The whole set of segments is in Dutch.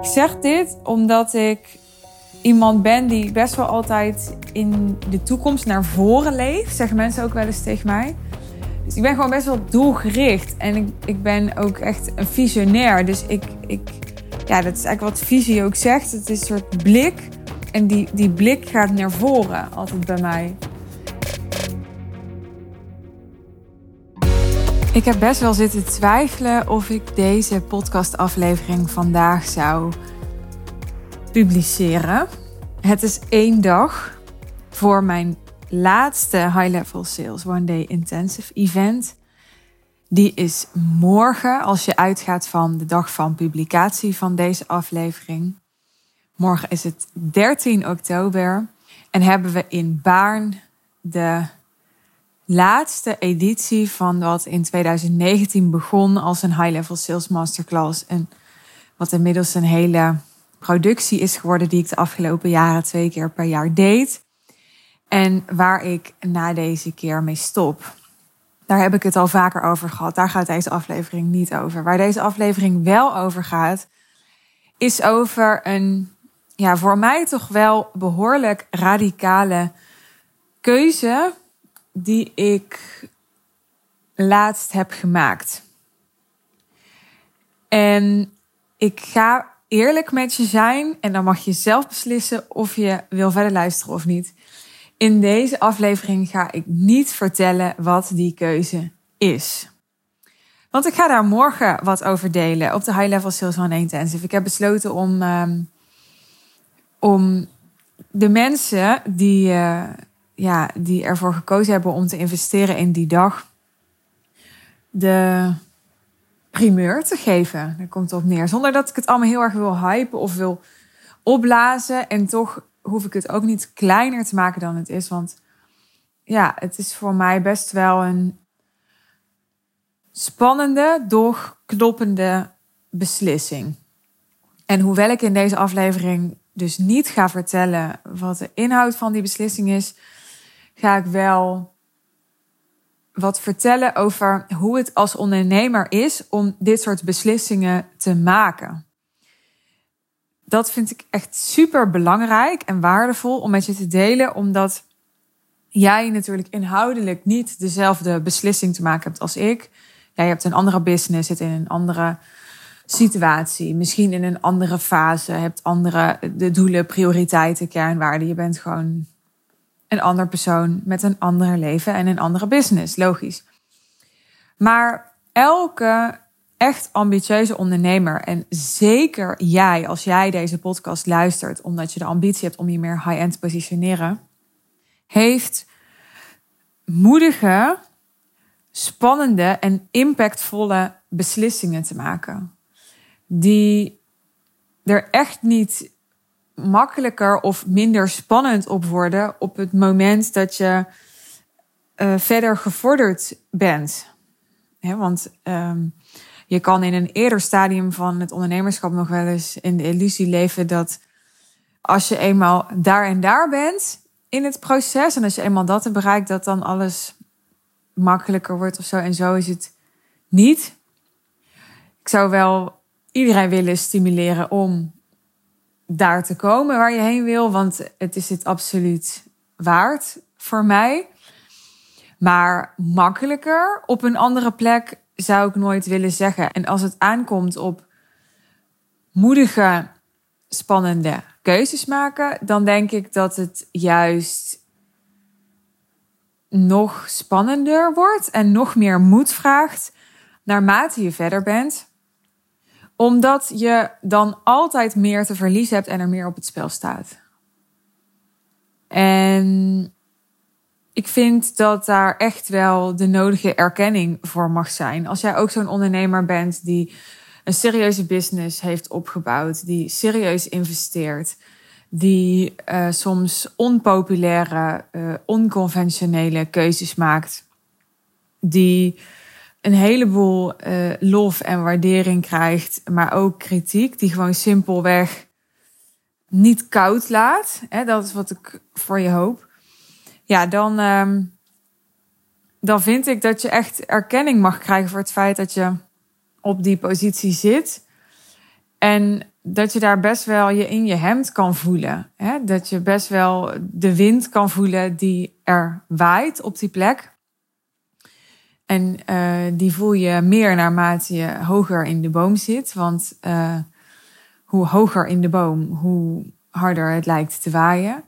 Ik zeg dit omdat ik iemand ben die best wel altijd in de toekomst naar voren leeft. Zeggen mensen ook wel eens tegen mij. Dus ik ben gewoon best wel doelgericht. En ik, ik ben ook echt een visionair. Dus ik, ik, ja, dat is eigenlijk wat visie ook zegt. Het is een soort blik. En die, die blik gaat naar voren altijd bij mij. Ik heb best wel zitten twijfelen of ik deze podcastaflevering vandaag zou publiceren. Het is één dag voor mijn laatste High Level Sales One Day Intensive Event. Die is morgen, als je uitgaat van de dag van publicatie van deze aflevering. Morgen is het 13 oktober en hebben we in Baarn de laatste editie van wat in 2019 begon als een high-level sales masterclass. En wat inmiddels een hele productie is geworden die ik de afgelopen jaren twee keer per jaar deed. En waar ik na deze keer mee stop. Daar heb ik het al vaker over gehad. Daar gaat deze aflevering niet over. Waar deze aflevering wel over gaat, is over een, ja, voor mij toch wel behoorlijk radicale keuze die ik laatst heb gemaakt. En ik ga eerlijk met je zijn en dan mag je zelf beslissen of je wil verder luisteren of niet. In deze aflevering ga ik niet vertellen wat die keuze is. Want ik ga daar morgen wat over delen op de High Level Sales One Intensive. Ik heb besloten om, um, om de mensen die, uh, ja, die ervoor gekozen hebben om te investeren in die dag, de primeur te geven. Daar komt het op neer. Zonder dat ik het allemaal heel erg wil hypen of wil opblazen. En toch hoef ik het ook niet kleiner te maken dan het is. Want ja, het is voor mij best wel een spannende, doch kloppende beslissing. En hoewel ik in deze aflevering dus niet ga vertellen wat de inhoud van die beslissing is, ga ik wel wat vertellen over hoe het als ondernemer is om dit soort beslissingen te maken. Dat vind ik echt super belangrijk en waardevol om met je te delen, omdat jij natuurlijk inhoudelijk niet dezelfde beslissing te maken hebt als ik. Jij hebt een andere business, zit in een andere situatie, misschien in een andere fase, hebt andere de doelen, prioriteiten, kernwaarden. Je bent gewoon een ander persoon met een ander leven en een andere business, logisch. Maar elke echt ambitieuze ondernemer, en zeker jij, als jij deze podcast luistert, omdat je de ambitie hebt om je meer high-end te positioneren, heeft moedige, spannende en impactvolle beslissingen te maken. Die er echt niet makkelijker of minder spannend op worden op het moment dat je uh, verder gevorderd bent. want um, je kan in een eerder stadium van het ondernemerschap nog wel eens in de illusie leven dat als je eenmaal daar en daar bent in het proces en als je eenmaal dat hebt bereikt, dat dan alles makkelijker wordt of zo. En zo is het niet. Ik zou wel iedereen willen stimuleren om daar te komen waar je heen wil, want het is het absoluut waard voor mij. Maar makkelijker op een andere plek zou ik nooit willen zeggen. En als het aankomt op moedige, spannende keuzes maken, dan denk ik dat het juist nog spannender wordt en nog meer moed vraagt naarmate je verder bent omdat je dan altijd meer te verliezen hebt en er meer op het spel staat. En ik vind dat daar echt wel de nodige erkenning voor mag zijn. Als jij ook zo'n ondernemer bent die een serieuze business heeft opgebouwd, die serieus investeert, die uh, soms onpopulaire, uh, onconventionele keuzes maakt, die een heleboel uh, lof en waardering krijgt, maar ook kritiek, die gewoon simpelweg niet koud laat. Hè, dat is wat ik voor je hoop. Ja, dan, um, dan vind ik dat je echt erkenning mag krijgen voor het feit dat je op die positie zit. En dat je daar best wel je in je hemd kan voelen. Hè? Dat je best wel de wind kan voelen die er waait op die plek. En uh, die voel je meer naarmate je hoger in de boom zit. Want uh, hoe hoger in de boom, hoe harder het lijkt te waaien.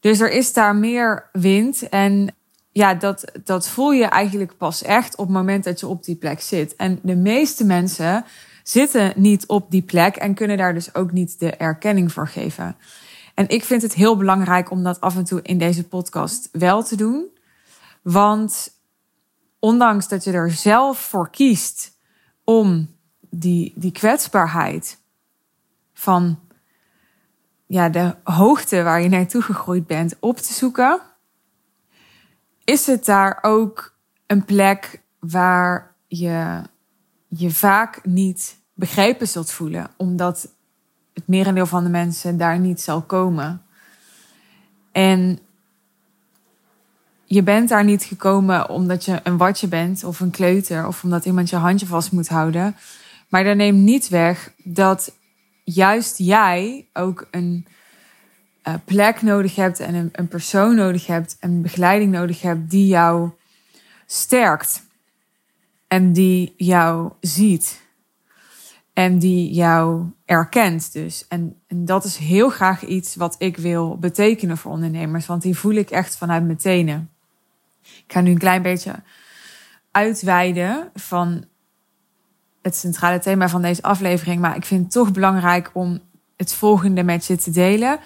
Dus er is daar meer wind. En ja, dat, dat voel je eigenlijk pas echt op het moment dat je op die plek zit. En de meeste mensen zitten niet op die plek en kunnen daar dus ook niet de erkenning voor geven. En ik vind het heel belangrijk om dat af en toe in deze podcast wel te doen. Want ondanks dat je er zelf voor kiest om die, die kwetsbaarheid van ja, de hoogte waar je naartoe gegroeid bent op te zoeken, is het daar ook een plek waar je je vaak niet begrepen zult voelen, omdat het merendeel van de mensen daar niet zal komen. En je bent daar niet gekomen omdat je een watje bent of een kleuter of omdat iemand je handje vast moet houden. Maar dat neemt niet weg dat juist jij ook een uh, plek nodig hebt en een, een persoon nodig hebt en begeleiding nodig hebt die jou sterkt en die jou ziet en die jou erkent dus. En, en dat is heel graag iets wat ik wil betekenen voor ondernemers, want die voel ik echt vanuit mijn tenen. Ik ga nu een klein beetje uitweiden van het centrale thema van deze aflevering, maar ik vind het toch belangrijk om het volgende met je te delen.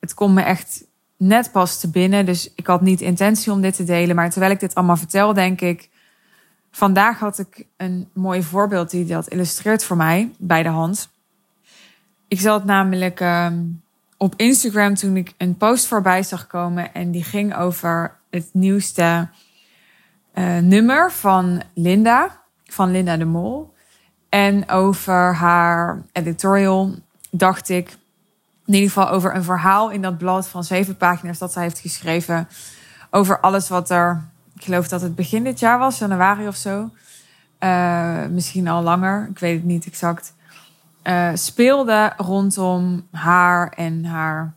Het komt me echt net pas te binnen, dus ik had niet intentie om dit te delen, maar terwijl ik dit allemaal vertel, denk ik, vandaag had ik een mooi voorbeeld die dat illustreert voor mij bij de hand. Ik zat namelijk ehm, op Instagram toen ik een post voorbij zag komen en die ging over het nieuwste uh, nummer van Linda, van Linda de Mol. En over haar editorial dacht ik, in ieder geval over een verhaal in dat blad van zeven pagina's dat zij heeft geschreven. Over alles wat er, ik geloof dat het begin dit jaar was, januari of zo. Uh, misschien al langer, ik weet het niet exact. Uh, speelde rondom haar en haar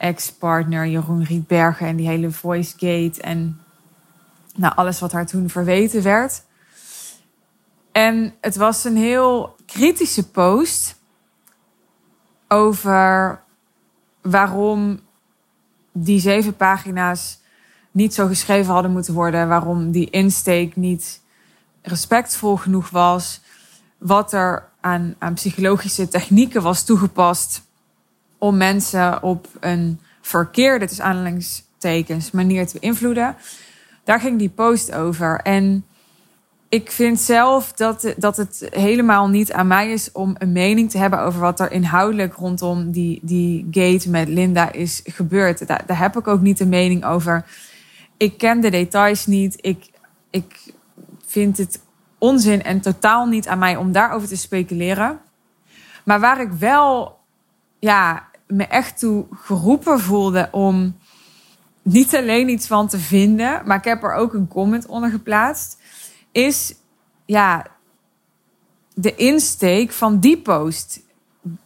ex-partner Jeroen Rietbergen en die hele voice gate en nou, alles wat haar toen verweten werd. En het was een heel kritische post over waarom die zeven pagina's niet zo geschreven hadden moeten worden, waarom die insteek niet respectvol genoeg was, wat er aan, aan psychologische technieken was toegepast om mensen op een verkeerde, dus aanhalingstekens, manier te beïnvloeden. Daar ging die post over. En ik vind zelf dat, dat het helemaal niet aan mij is om een mening te hebben over wat er inhoudelijk rondom die, die gate met Linda is gebeurd. Daar, daar heb ik ook niet een mening over. Ik ken de details niet. Ik, ik vind het onzin en totaal niet aan mij om daarover te speculeren. Maar waar ik wel ja, me echt toe geroepen voelde om niet alleen iets van te vinden, maar ik heb er ook een comment onder geplaatst, is ja, de insteek van die post.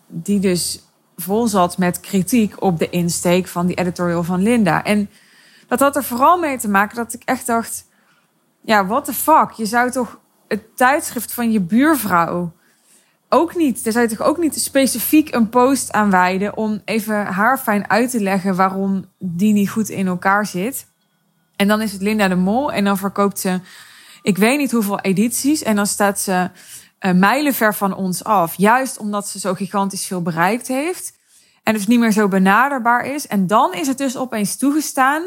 Die dus vol zat met kritiek op de insteek van die editorial van Linda. En dat had er vooral mee te maken dat ik echt dacht: ja, what the fuck? Je zou toch het tijdschrift van je buurvrouw ook niet. Daar zou je toch ook niet specifiek een post aan wijden om even haar fijn uit te leggen waarom die niet goed in elkaar zit. En dan is het Linda de Mol en dan verkoopt ze, ik weet niet hoeveel edities en dan staat ze uh, mijlenver van ons af. Juist omdat ze zo gigantisch veel bereikt heeft en dus niet meer zo benaderbaar is. En dan is het dus opeens toegestaan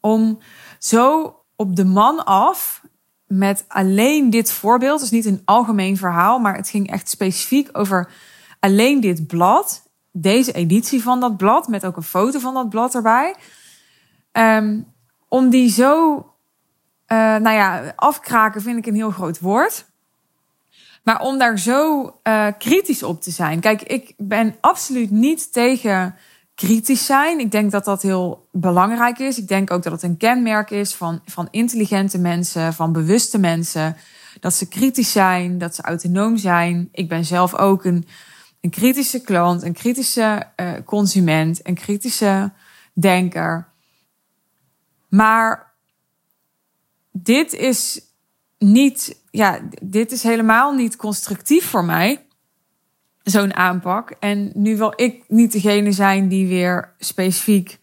om zo op de man af met alleen dit voorbeeld. Dus niet een algemeen verhaal, maar het ging echt specifiek over alleen dit blad. Deze editie van dat blad, met ook een foto van dat blad erbij. Um, om die zo, uh, nou ja, afkraken vind ik een heel groot woord. Maar om daar zo uh, kritisch op te zijn. Kijk, ik ben absoluut niet tegen kritisch zijn. Ik denk dat dat heel belangrijk is. Ik denk ook dat het een kenmerk is van, van intelligente mensen, van bewuste mensen. Dat ze kritisch zijn, dat ze autonoom zijn. Ik ben zelf ook een een kritische klant, een kritische uh, consument, een kritische denker. Maar dit is niet, ja, dit is helemaal niet constructief voor mij. Zo'n aanpak. En nu wil ik niet degene zijn die weer specifiek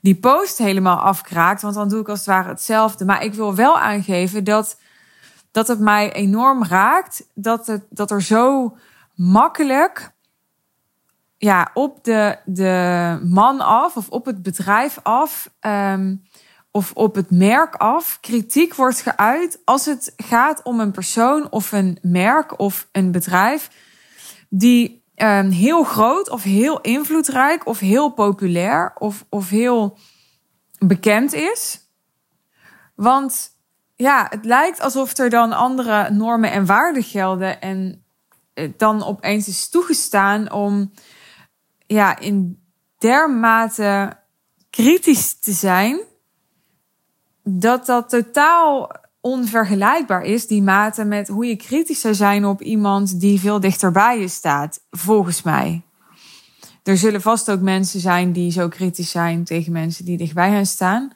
die post helemaal afkraakt. Want dan doe ik als het ware hetzelfde. Maar ik wil wel aangeven dat, dat het mij enorm raakt. Dat, het, dat er zo makkelijk ja, op de, de man af of op het bedrijf af. Um, of op het merk af kritiek wordt geuit als het gaat om een persoon of een merk of een bedrijf die um, heel groot of heel invloedrijk of heel populair of, of heel bekend is. Want ja, het lijkt alsof er dan andere normen en waarden gelden en dan opeens is toegestaan om ja, in dermate kritisch te zijn dat dat totaal onvergelijkbaar is, die mate met hoe je kritisch zou zijn op iemand die veel dichterbij je staat, volgens mij. Er zullen vast ook mensen zijn die zo kritisch zijn tegen mensen die dichtbij hen staan.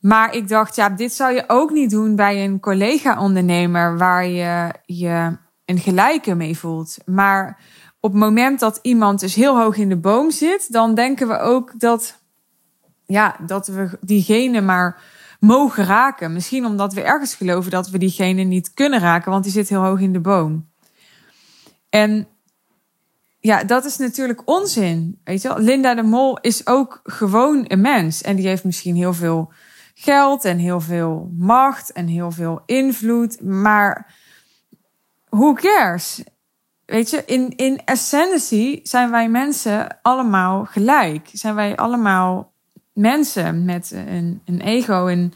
Maar ik dacht, ja, dit zou je ook niet doen bij een collega-ondernemer waar je je een gelijke mee voelt. Maar op het moment dat iemand dus heel hoog in de boom zit, dan denken we ook dat ja, dat we diegene maar mogen raken. Misschien omdat we ergens geloven dat we diegene niet kunnen raken, want die zit heel hoog in de boom. En ja, dat is natuurlijk onzin. Weet je wel? Linda de Mol is ook gewoon een mens. En die heeft misschien heel veel geld en heel veel macht en heel veel invloed. Maar who cares? Weet je, in, in essentie zijn wij mensen allemaal gelijk. Zijn wij allemaal mensen met een, een ego en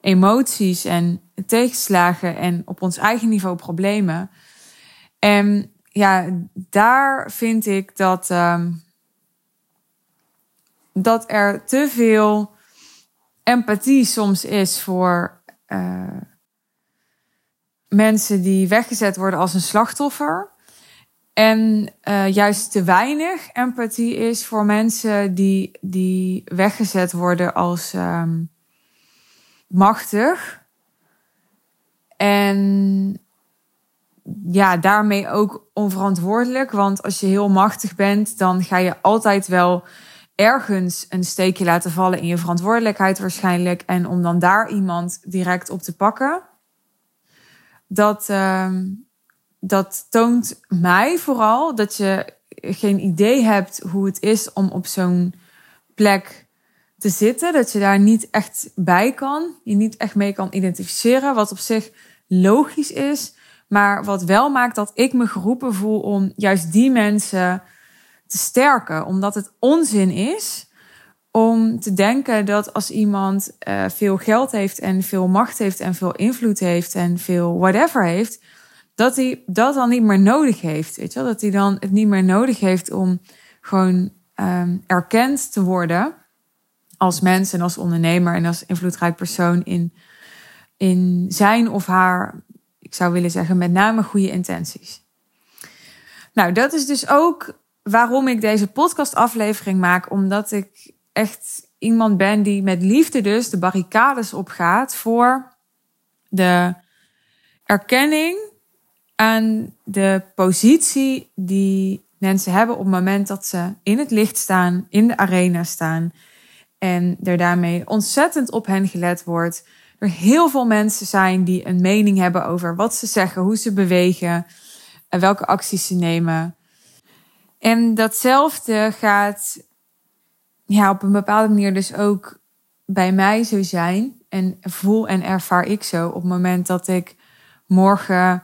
emoties en tegenslagen en op ons eigen niveau problemen. En ja, daar vind ik dat, um, dat er te veel empathie soms is voor uh, mensen die weggezet worden als een slachtoffer. En uh, juist te weinig empathie is voor mensen die, die weggezet worden als um, machtig. En ja, daarmee ook onverantwoordelijk. Want als je heel machtig bent, dan ga je altijd wel ergens een steekje laten vallen in je verantwoordelijkheid waarschijnlijk. En om dan daar iemand direct op te pakken. Dat, um, dat toont mij vooral dat je geen idee hebt hoe het is om op zo'n plek te zitten. Dat je daar niet echt bij kan. Je niet echt mee kan identificeren. Wat op zich logisch is. Maar wat wel maakt dat ik me geroepen voel om juist die mensen te sterken. Omdat het onzin is om te denken dat als iemand uh, veel geld heeft en veel macht heeft en veel invloed heeft en veel whatever heeft, dat hij dat dan niet meer nodig heeft. Weet je wel? Dat hij dan het niet meer nodig heeft om gewoon um, erkend te worden als mens en als ondernemer en als invloedrijk persoon in, in zijn of haar, ik zou willen zeggen, met name goede intenties. Nou, dat is dus ook waarom ik deze podcastaflevering maak, omdat ik echt iemand ben die met liefde dus de barricades opgaat voor de erkenning aan de positie die mensen hebben op het moment dat ze in het licht staan, in de arena staan. En er daarmee ontzettend op hen gelet wordt. Er heel veel mensen zijn die een mening hebben over wat ze zeggen, hoe ze bewegen en welke acties ze nemen. En datzelfde gaat ja, op een bepaalde manier dus ook bij mij zo zijn. En voel en ervaar ik zo op het moment dat ik morgen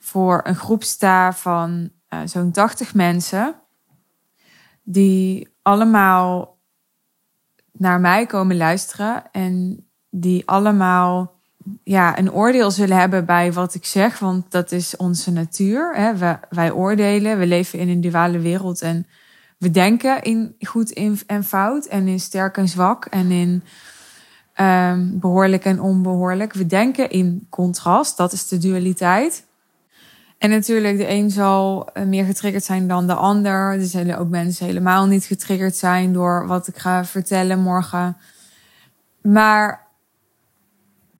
voor een groep sta van uh, zo'n 80 mensen. Die allemaal naar mij komen luisteren. En die allemaal ja, een oordeel zullen hebben bij wat ik zeg. Want dat is onze natuur. Hè. We, wij oordelen. We leven in een duale wereld. En we denken in goed en fout. En in sterk en zwak. En in um, behoorlijk en onbehoorlijk. We denken in contrast. Dat is de dualiteit. En natuurlijk, de een zal eh, meer getriggerd zijn dan de ander. Er zullen ook mensen helemaal niet getriggerd zijn door wat ik ga vertellen morgen. Maar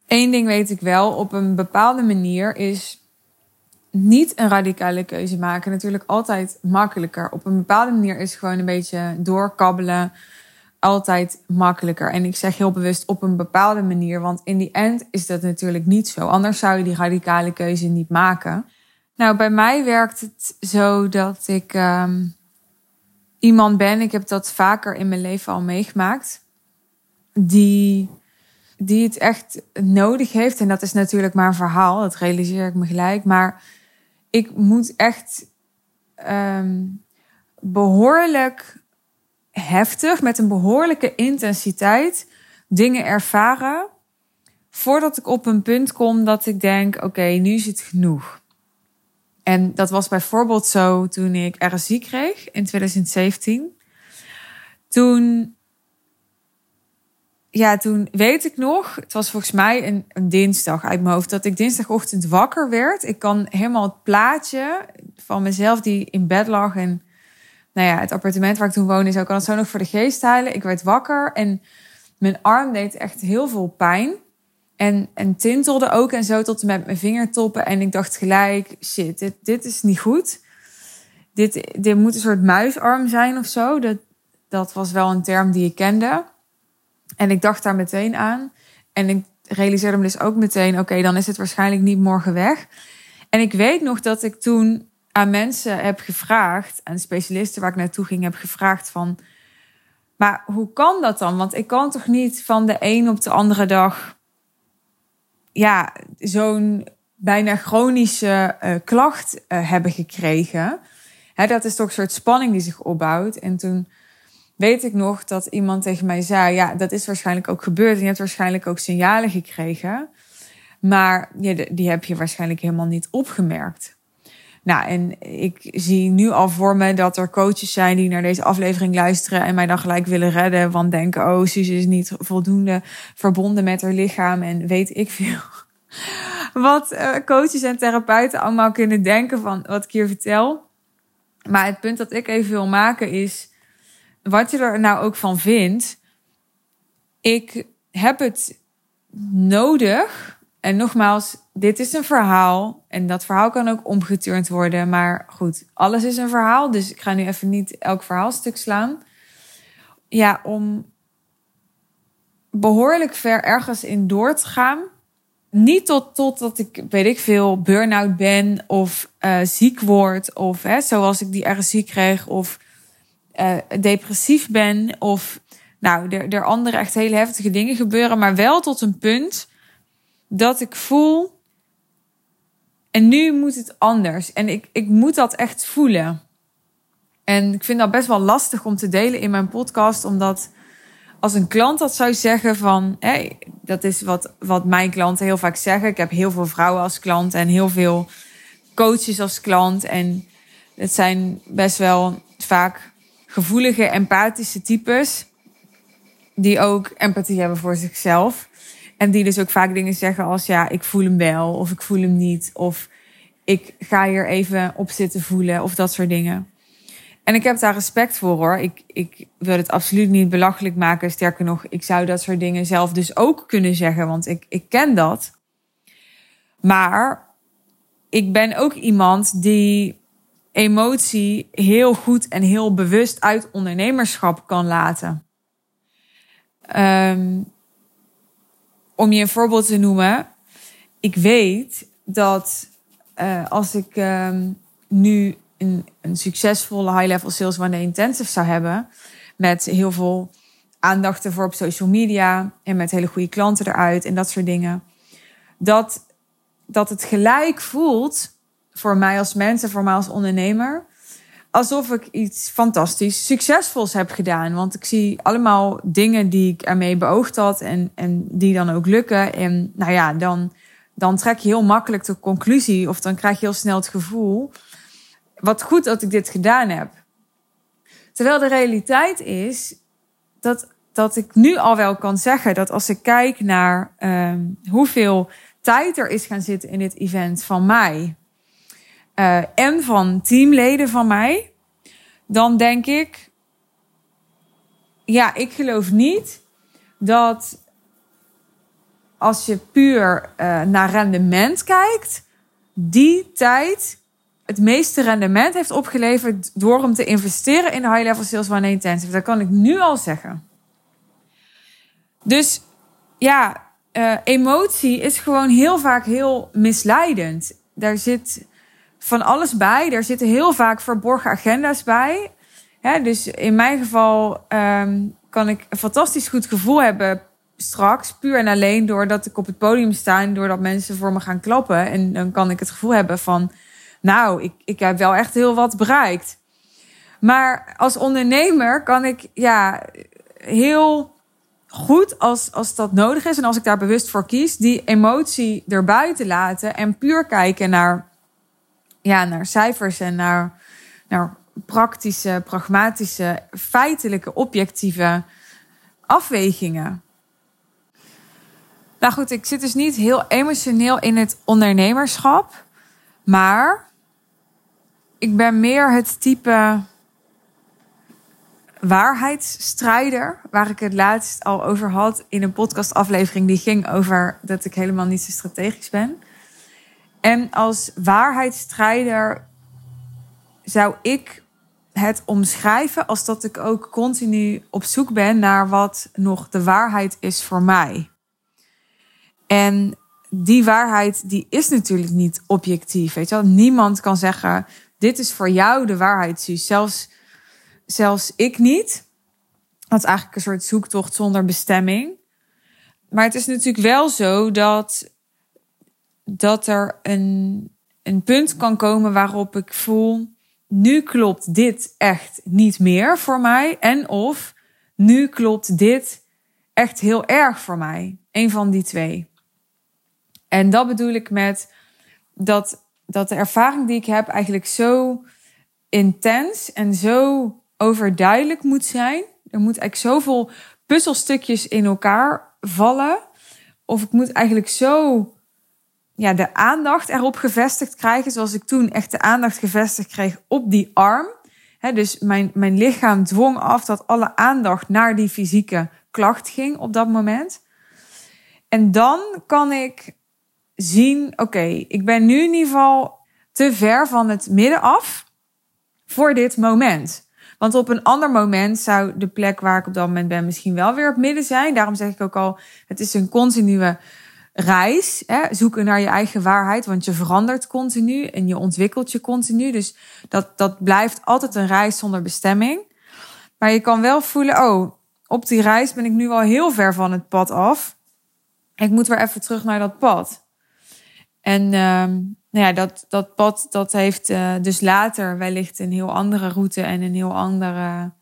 één ding weet ik wel, op een bepaalde manier is niet een radicale keuze maken natuurlijk altijd makkelijker. Op een bepaalde manier is gewoon een beetje doorkabbelen altijd makkelijker. En ik zeg heel bewust op een bepaalde manier, want in die end is dat natuurlijk niet zo. Anders zou je die radicale keuze niet maken. Nou, bij mij werkt het zo dat ik um, iemand ben, ik heb dat vaker in mijn leven al meegemaakt, die, die het echt nodig heeft. En dat is natuurlijk maar een verhaal, dat realiseer ik me gelijk. Maar ik moet echt um, behoorlijk heftig, met een behoorlijke intensiteit dingen ervaren. Voordat ik op een punt kom dat ik denk: oké, nu is het genoeg. En dat was bijvoorbeeld zo toen ik RSI kreeg in 2017. Toen, ja, toen weet ik nog, het was volgens mij een, dinsdag uit mijn hoofd, dat ik dinsdagochtend wakker werd. Ik kan helemaal het plaatje van mezelf die in bed lag en nou ja, het appartement waar ik toen woonde, ik kan het zo nog voor de geest halen. Ik werd wakker en mijn arm deed echt heel veel pijn. En, en tintelde ook en zo tot met mijn vingertoppen. En ik dacht gelijk, shit, dit, dit is niet goed. Dit, dit moet een soort muisarm zijn of zo. Dat, dat was wel een term die ik kende. En ik dacht daar meteen aan. En ik realiseerde me dus ook meteen, oké, dan is het waarschijnlijk niet morgen weg. En ik weet nog dat ik toen aan mensen heb gevraagd, aan specialisten waar ik naartoe ging, heb gevraagd van, maar hoe kan dat dan? Want ik kan toch niet van de een op de andere dag, ja, zo'n bijna chronische uh, klacht uh, hebben gekregen. Hè, dat is toch een soort spanning die zich opbouwt. En toen weet ik nog dat iemand tegen mij zei: Ja, dat is waarschijnlijk ook gebeurd. En je hebt waarschijnlijk ook signalen gekregen. Maar die heb je waarschijnlijk helemaal niet opgemerkt. Nou, en ik zie nu al voor me dat er coaches zijn die naar deze aflevering luisteren en mij dan gelijk willen redden. Want denken, oh, Suze is niet voldoende verbonden met haar lichaam en weet ik veel. Wat uh, coaches en therapeuten allemaal kunnen denken van wat ik hier vertel. Maar het punt dat ik even wil maken is, wat je er nou ook van vindt. Ik heb het nodig en nogmaals, dit is een verhaal. En dat verhaal kan ook omgeturnd worden. Maar goed, alles is een verhaal. Dus ik ga nu even niet elk verhaalstuk slaan. Ja, om behoorlijk ver ergens in door te gaan. Niet tot, tot dat ik, weet ik veel, burn-out ben of uh, ziek word. Of hè, zoals ik die RSI kreeg. Of uh, depressief ben. Of nou, er, er andere echt hele heftige dingen gebeuren. Maar wel tot een punt dat ik voel. En nu moet het anders. En ik, ik moet dat echt voelen. En ik vind dat best wel lastig om te delen in mijn podcast, omdat als een klant dat zou zeggen van, hey, dat is wat, wat mijn klanten heel vaak zeggen. Ik heb heel veel vrouwen als klant en heel veel coaches als klant. En het zijn best wel vaak gevoelige, empathische types. Die ook empathie hebben voor zichzelf. En die dus ook vaak dingen zeggen als ja, ik voel hem wel of ik voel hem niet. Of ik ga hier even op zitten voelen of dat soort dingen. En ik heb daar respect voor hoor. Ik, ik wil het absoluut niet belachelijk maken. Sterker nog, ik zou dat soort dingen zelf dus ook kunnen zeggen, want ik, ik ken dat. Maar ik ben ook iemand die emotie heel goed en heel bewust uit ondernemerschap kan laten. Um, om je een voorbeeld te noemen. Ik weet dat uh, als ik um, nu een, een succesvolle high-level sales intensive zou hebben. Met heel veel aandacht ervoor op social media. En met hele goede klanten eruit en dat soort dingen. Dat, dat het gelijk voelt voor mij als mens en voor mij als ondernemer alsof ik iets fantastisch succesvols heb gedaan. Want ik zie allemaal dingen die ik ermee beoogd had en, en die dan ook lukken. En nou ja, dan, dan trek je heel makkelijk de conclusie of dan krijg je heel snel het gevoel. Wat goed dat ik dit gedaan heb. Terwijl de realiteit is dat, dat ik nu al wel kan zeggen dat als ik kijk naar um, hoeveel tijd er is gaan zitten in dit event van mij uh, en van teamleden van mij, dan denk ik, ja, ik geloof niet dat als je puur uh, naar rendement kijkt, die tijd het meeste rendement heeft opgeleverd door hem te investeren in de high-level sales one intensive. Dat kan ik nu al zeggen. Dus ja, uh, emotie is gewoon heel vaak heel misleidend. Daar zit van alles bij. Er zitten heel vaak verborgen agenda's bij. dus in mijn geval um, kan ik een fantastisch goed gevoel hebben straks. Puur en alleen doordat ik op het podium sta en doordat mensen voor me gaan klappen. En dan kan ik het gevoel hebben van, nou, ik, ik heb wel echt heel wat bereikt. Maar als ondernemer kan ik ja, heel goed als, als dat nodig is en als ik daar bewust voor kies, die emotie erbuiten laten en puur kijken naar, ja, naar cijfers en naar, naar praktische, pragmatische, feitelijke, objectieve afwegingen. Nou goed, ik zit dus niet heel emotioneel in het ondernemerschap, maar ik ben meer het type waarheidsstrijder, waar ik het laatst al over had in een podcastaflevering die ging over dat ik helemaal niet zo strategisch ben. En als waarheidsstrijder zou ik het omschrijven als dat ik ook continu op zoek ben naar wat nog de waarheid is voor mij. En die waarheid die is natuurlijk niet objectief. Weet je wel? Niemand kan zeggen: dit is voor jou de waarheid, Zelfs zelfs ik niet. Dat is eigenlijk een soort zoektocht zonder bestemming. Maar het is natuurlijk wel zo dat, dat er een, een punt kan komen waarop ik voel, nu klopt dit echt niet meer voor mij. En of nu klopt dit echt heel erg voor mij. Een van die twee. En dat bedoel ik met dat, dat de ervaring die ik heb eigenlijk zo intens en zo overduidelijk moet zijn. Er moet eigenlijk zoveel puzzelstukjes in elkaar vallen. Of ik moet eigenlijk zo ja, de aandacht erop gevestigd krijgen. Zoals ik toen echt de aandacht gevestigd kreeg op die arm. dus mijn, mijn lichaam dwong af dat alle aandacht naar die fysieke klacht ging op dat moment. En dan kan ik zien, oké, ik ben nu in ieder geval te ver van het midden af voor dit moment. Want op een ander moment zou de plek waar ik op dat moment ben misschien wel weer op midden zijn. Daarom zeg ik ook al, het is een continue reis. Hè? Zoeken naar je eigen waarheid, want je verandert continu en je ontwikkelt je continu. Dus dat, dat blijft altijd een reis zonder bestemming. Maar je kan wel voelen, oh, op die reis ben ik nu al heel ver van het pad af. Ik moet weer even terug naar dat pad. En uh, nou ja, dat, dat pad dat heeft uh, dus later wellicht een heel andere route en een heel andere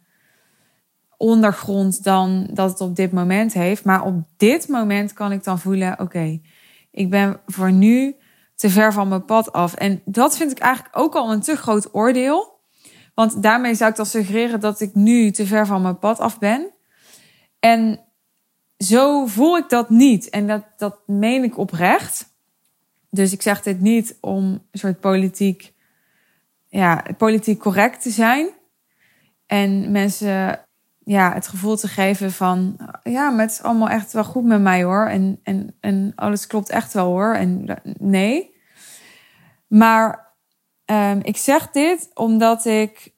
ondergrond dan dat het op dit moment heeft. Maar op dit moment kan ik dan voelen: oké, ik ben voor nu te ver van mijn pad af. En dat vind ik eigenlijk ook al een te groot oordeel. Want daarmee zou ik dan suggereren dat ik nu te ver van mijn pad af ben. En zo voel ik dat niet. En dat, dat meen ik oprecht. Dus ik zeg dit niet om een soort politiek, ja, politiek correct te zijn. En mensen ja, het gevoel te geven van, ja, maar het is allemaal echt wel goed met mij hoor. En, en, en alles klopt echt wel hoor. En nee. Maar um, ik zeg dit omdat ik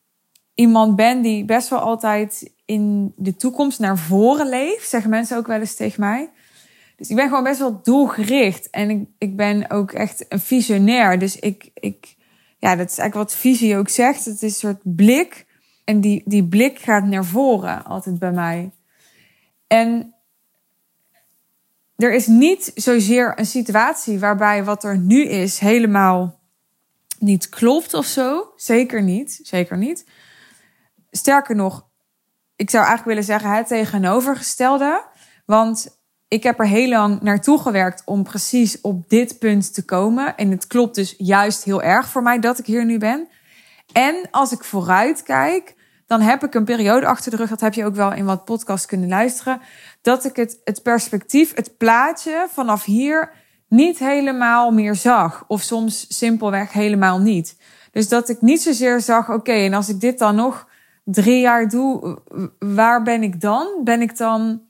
iemand ben die best wel altijd in de toekomst naar voren leeft. Zeggen mensen ook wel eens tegen mij. Dus ik ben gewoon best wel doelgericht. En ik, ik ben ook echt een visionair. Dus ik, ik, ja, dat is eigenlijk wat visie ook zegt. Het is een soort blik. En die, die blik gaat naar voren altijd bij mij. En er is niet zozeer een situatie waarbij wat er nu is helemaal niet klopt of zo. Zeker niet. Zeker niet. Sterker nog, ik zou eigenlijk willen zeggen het tegenovergestelde. Want ik heb er heel lang naartoe gewerkt om precies op dit punt te komen. En het klopt dus juist heel erg voor mij dat ik hier nu ben. En als ik vooruit kijk, dan heb ik een periode achter de rug. Dat heb je ook wel in wat podcasts kunnen luisteren. Dat ik het, het perspectief, het plaatje vanaf hier niet helemaal meer zag. Of soms simpelweg helemaal niet. Dus dat ik niet zozeer zag, oké, en als ik dit dan nog drie jaar doe, waar ben ik dan? Ben ik dan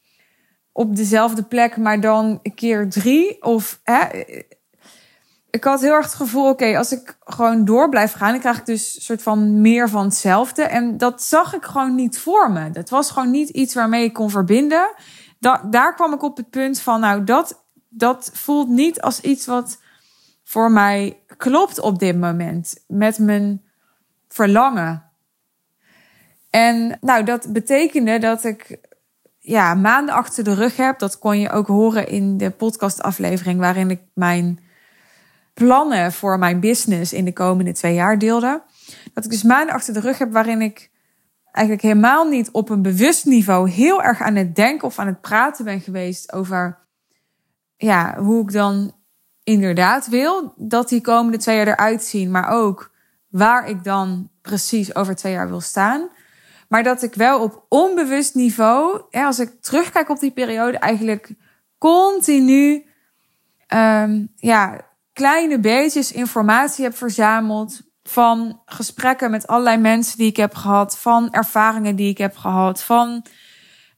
op dezelfde plek, maar dan keer drie? Of hè? Ik had heel erg het gevoel, oké, als ik gewoon door blijf gaan, dan krijg ik dus een soort van meer van hetzelfde. En dat zag ik gewoon niet voor me. Dat was gewoon niet iets waarmee ik kon verbinden. Da daar kwam ik op het punt van, nou, dat, dat voelt niet als iets wat voor mij klopt op dit moment. Met mijn verlangen. En nou, dat betekende dat ik ja, maanden achter de rug heb. Dat kon je ook horen in de podcastaflevering waarin ik mijn plannen voor mijn business in de komende twee jaar deelde. Dat ik dus maanden achter de rug heb waarin ik eigenlijk helemaal niet op een bewust niveau heel erg aan het denken of aan het praten ben geweest over ja, hoe ik dan inderdaad wil dat die komende twee jaar eruit zien, maar ook waar ik dan precies over twee jaar wil staan. Maar dat ik wel op onbewust niveau, als ik terugkijk op die periode, eigenlijk continu um, ja, kleine beetjes informatie heb verzameld. Van gesprekken met allerlei mensen die ik heb gehad. Van ervaringen die ik heb gehad. Van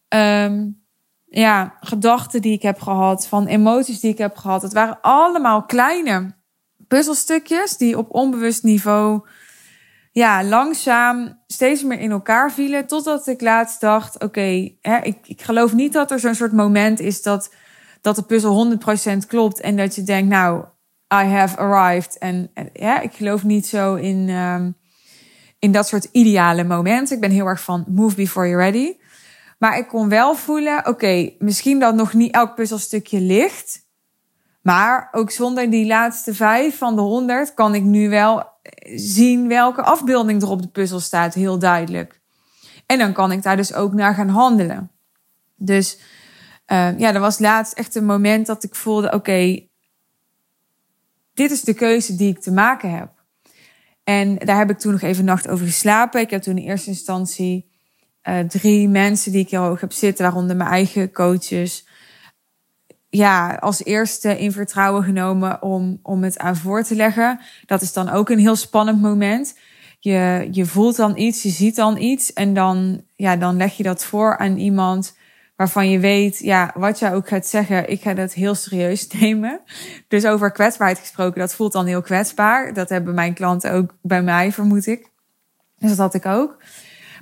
um, ja, gedachten die ik heb gehad. Van emoties die ik heb gehad. Het waren allemaal kleine puzzelstukjes die op onbewust niveau ja, langzaam steeds meer in elkaar vielen. Totdat ik laatst dacht: oké, ik, ik geloof niet dat er zo'n soort moment is dat, dat de puzzel 100% klopt. En dat je denkt: nou, I have arrived. En, ja, ik geloof niet zo in, um, in dat soort ideale momenten. Ik ben heel erg van move before you're ready. Maar ik kon wel voelen, oké, misschien dat nog niet elk puzzelstukje ligt. Maar ook zonder die laatste vijf van de honderd kan ik nu wel zien welke afbeelding er op de puzzel staat, heel duidelijk. En dan kan ik daar dus ook naar gaan handelen. Dus uh, ja, er was laatst echt een moment dat ik voelde, oké, dit is de keuze die ik te maken heb. En daar heb ik toen nog even nacht over geslapen. Ik heb toen in eerste instantie uh, drie mensen die ik heel hoog heb zitten, waaronder mijn eigen coaches. Ja, als eerste in vertrouwen genomen om, om het aan voor te leggen. Dat is dan ook een heel spannend moment. Je, je voelt dan iets, je ziet dan iets. En dan, ja, dan leg je dat voor aan iemand waarvan je weet, ja, wat jij ook gaat zeggen, ik ga dat heel serieus nemen. Dus over kwetsbaarheid gesproken, dat voelt dan heel kwetsbaar. Dat hebben mijn klanten ook bij mij, vermoed ik. Dus dat had ik ook.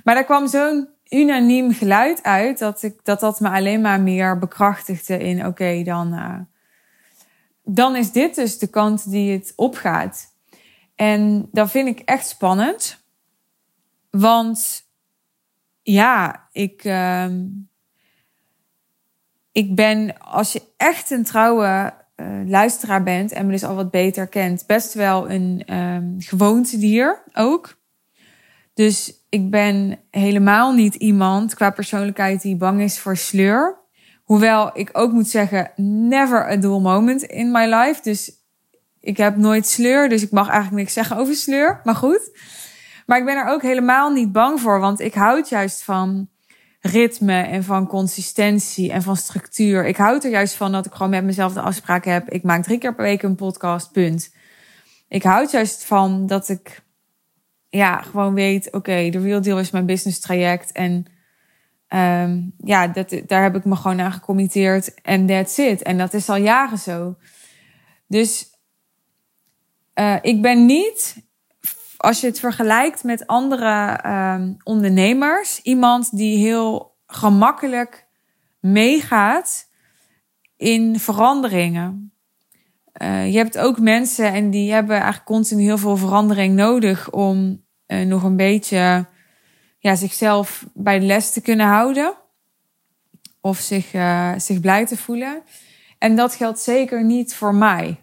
Maar daar kwam zo'n unaniem geluid uit dat ik dat dat me alleen maar meer bekrachtigde in oké, dan, uh, dan is dit dus de kant die het opgaat. En dat vind ik echt spannend. Want ja, ik. Uh, ik ben, als je echt een trouwe uh, luisteraar bent en me dus al wat beter kent, best wel een um, gewoontedier ook. Dus ik ben helemaal niet iemand qua persoonlijkheid die bang is voor sleur. Hoewel ik ook moet zeggen, never a dull moment in my life. Dus ik heb nooit sleur, dus ik mag eigenlijk niks zeggen over sleur. Maar goed. Maar ik ben er ook helemaal niet bang voor, want ik houd juist van ritme en van consistentie en van structuur. Ik houd er juist van dat ik gewoon met mezelf de afspraak heb. Ik maak drie keer per week een podcast, punt. Ik houd juist van dat ik ja, gewoon weet, oké, de real deal is mijn business traject. En um, ja, dat, daar heb ik me gewoon aan gecommitteerd en that's it. En dat is al jaren zo. Dus uh, ik ben niet als je het vergelijkt met andere um, ondernemers, iemand die heel gemakkelijk meegaat in veranderingen. Uh, je hebt ook mensen en die hebben eigenlijk continu heel veel verandering nodig om uh, nog een beetje ja, zichzelf bij de les te kunnen houden. Of zich, uh, zich blij te voelen. En dat geldt zeker niet voor mij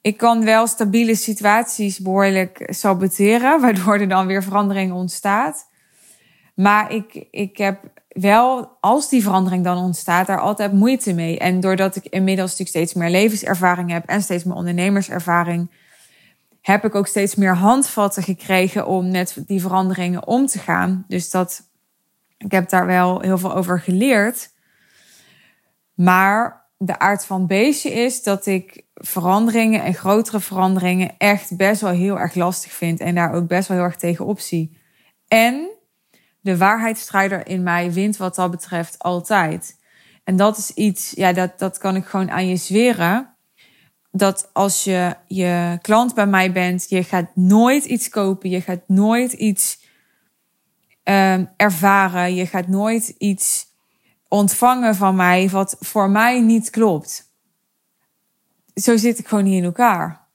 ik kan wel stabiele situaties behoorlijk saboteren, waardoor er dan weer verandering ontstaat. Maar ik, ik heb wel, als die verandering dan ontstaat, daar altijd moeite mee. En doordat ik inmiddels natuurlijk steeds meer levenservaring heb en steeds meer ondernemerservaring, heb ik ook steeds meer handvatten gekregen om met die veranderingen om te gaan. Dus dat, ik heb daar wel heel veel over geleerd. Maar de aard van beestje is dat ik veranderingen en grotere veranderingen echt best wel heel erg lastig vind. En daar ook best wel heel erg tegen opzie. En de waarheidsstrijder in mij wint wat dat betreft altijd. En dat is iets, ja, dat, dat kan ik gewoon aan je zweren. Dat als je je klant bij mij bent, je gaat nooit iets kopen, je gaat nooit iets um, ervaren, je gaat nooit iets ontvangen van mij wat voor mij niet klopt. Zo zit ik gewoon niet in elkaar.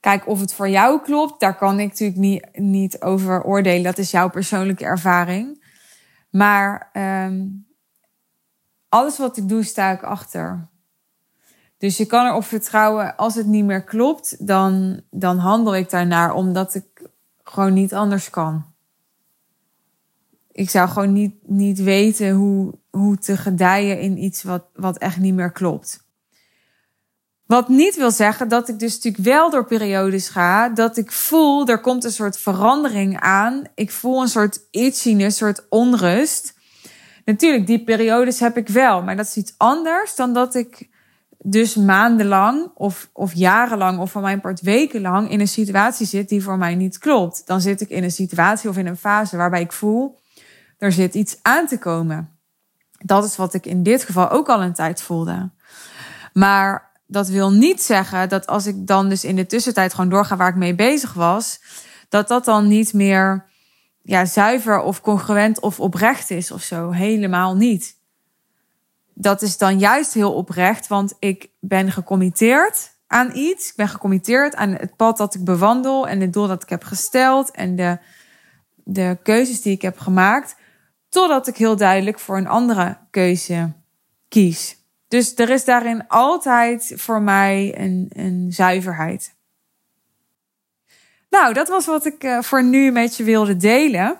Kijk, of het voor jou klopt, daar kan ik natuurlijk niet, niet over oordelen. Dat is jouw persoonlijke ervaring. Maar um, alles wat ik doe, sta ik achter. Dus je kan erop vertrouwen, als het niet meer klopt, dan, dan handel ik daarnaar, omdat ik gewoon niet anders kan. Ik zou gewoon niet, niet weten hoe, hoe te gedijen in iets wat, wat echt niet meer klopt. Wat niet wil zeggen dat ik dus natuurlijk wel door periodes ga, dat ik voel, er komt een soort verandering aan. Ik voel een soort itchiness, een soort onrust. Natuurlijk, die periodes heb ik wel, maar dat is iets anders dan dat ik dus maandenlang of, of jarenlang of van mijn part wekenlang in een situatie zit die voor mij niet klopt. Dan zit ik in een situatie of in een fase waarbij ik voel, er zit iets aan te komen. Dat is wat ik in dit geval ook al een tijd voelde. Maar dat wil niet zeggen dat als ik dan dus in de tussentijd gewoon doorga waar ik mee bezig was, dat dat dan niet meer ja, zuiver of congruent of oprecht is of zo. Helemaal niet. Dat is dan juist heel oprecht, want ik ben gecommitteerd aan iets. Ik ben gecommitteerd aan het pad dat ik bewandel en het doel dat ik heb gesteld en de, de keuzes die ik heb gemaakt. Totdat ik heel duidelijk voor een andere keuze kies. Dus er is daarin altijd voor mij een, een zuiverheid. Nou, dat was wat ik uh, voor nu met je wilde delen.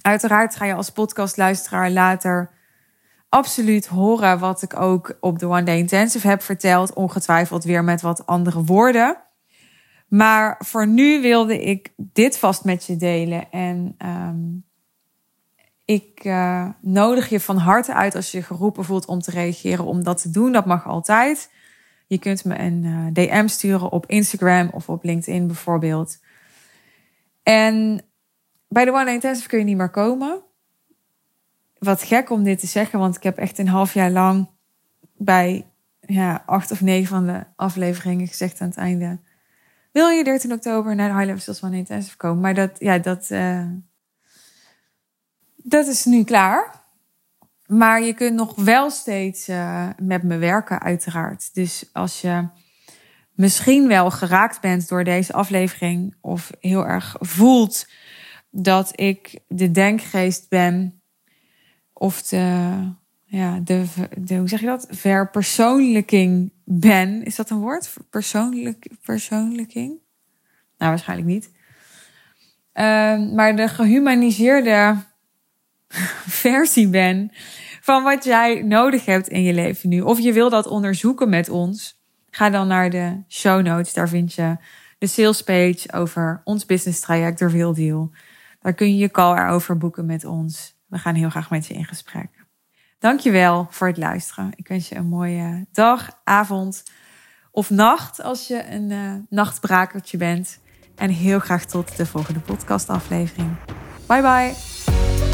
Uiteraard ga je als podcastluisteraar later absoluut horen wat ik ook op de One Day Intensive heb verteld. Ongetwijfeld weer met wat andere woorden. Maar voor nu wilde ik dit vast met je delen. En um, ik uh, nodig je van harte uit als je geroepen voelt om te reageren, om dat te doen. Dat mag altijd. Je kunt me een uh, DM sturen op Instagram of op LinkedIn bijvoorbeeld. En bij de One Intensive kun je niet meer komen. Wat gek om dit te zeggen, want ik heb echt een half jaar lang bij ja, acht of negen van de afleveringen gezegd aan het einde. Wil je 13 oktober naar de High Level Sales One Intensive komen? Maar dat, ja, dat, uh, dat is nu klaar. Maar je kunt nog wel steeds uh, met me werken, uiteraard. Dus als je misschien wel geraakt bent door deze aflevering, of heel erg voelt dat ik de denkgeest ben, of de, ja, de, de hoe zeg je dat? Verpersoonlijking ben. Is dat een woord? Persoonlijk, persoonlijking? Nou, waarschijnlijk niet. Uh, maar de gehumaniseerde versie ben van wat jij nodig hebt in je leven nu. Of je wil dat onderzoeken met ons. Ga dan naar de show notes. Daar vind je de sales page over ons business traject, de Real Deal. Daar kun je je call erover boeken met ons. We gaan heel graag met je in gesprek. Dankjewel voor het luisteren. Ik wens je een mooie dag, avond of nacht als je een uh, nachtbrakertje bent. En heel graag tot de volgende podcastaflevering. Bye bye.